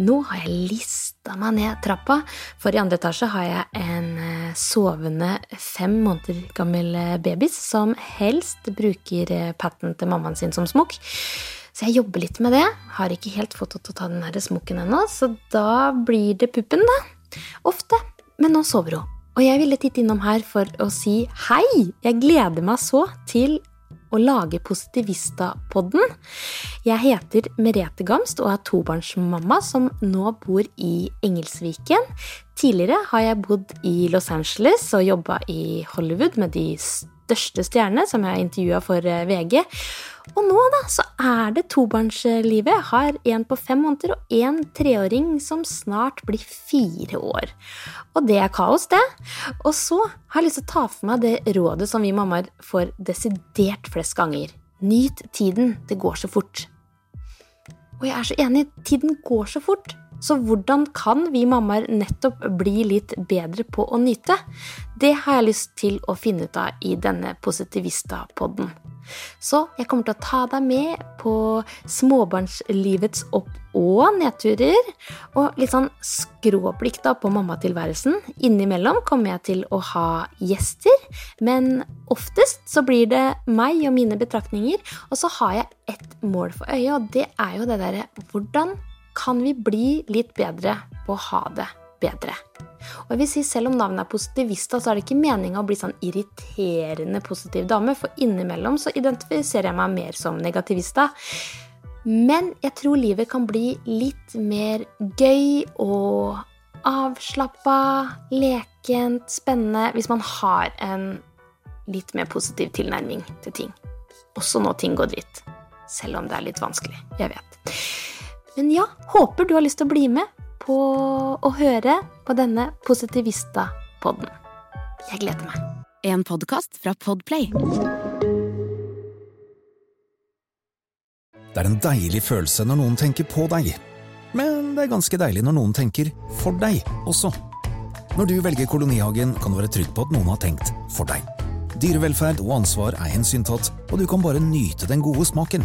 Nå har jeg lista meg ned trappa, for i andre etasje har jeg en eh, sovende fem måneder gammel eh, babys som helst bruker eh, patten til mammaen sin som smokk. Så jeg jobber litt med det. Har ikke helt fått til å ta den smokken ennå, så da blir det puppen, da. Ofte. Men nå sover hun. Og jeg ville titte innom her for å si hei! Jeg gleder meg så til å lage Positivista-podden. Jeg heter Merete Gamst og er tobarnsmamma som nå bor i Engelsviken. Tidligere har jeg bodd i Los Angeles og jobba i Hollywood med de største stjernene, som jeg intervjua for eh, VG. Og nå da, så er det tobarnslivet. Jeg har en på fem måneder og en treåring som snart blir fire år. Og det er kaos, det. Og så har jeg lyst til å ta for meg det rådet som vi mammaer får desidert flest ganger. Nyt tiden. Det går så fort. Og jeg er så enig. Tiden går så fort. Så hvordan kan vi mammaer nettopp bli litt bedre på å nyte? Det har jeg lyst til å finne ut av i denne Positivista-podden. Så jeg kommer til å ta deg med på småbarnslivets opp- og nedturer, og litt sånn skråblikk da på mammatilværelsen. Innimellom kommer jeg til å ha gjester, men oftest så blir det meg og mine betraktninger, og så har jeg ett mål for øyet, og det er jo det derre hvordan kan vi bli litt bedre på å ha det bedre? Og jeg vil si Selv om navnet er Positivista, så er det ikke meninga å bli sånn irriterende positiv dame, for innimellom så identifiserer jeg meg mer som negativista. Men jeg tror livet kan bli litt mer gøy og avslappa, lekent, spennende hvis man har en litt mer positiv tilnærming til ting. Også når ting går dritt. Selv om det er litt vanskelig. Jeg vet. Men ja, håper du har lyst til å bli med på å høre på denne Positivista-podden. Jeg gleder meg. En podkast fra Podplay. Det er en deilig følelse når noen tenker på deg. Men det er ganske deilig når noen tenker for deg også. Når du velger Kolonihagen, kan du være trygg på at noen har tenkt for deg. Dyrevelferd og ansvar er hensyntatt, og du kan bare nyte den gode smaken.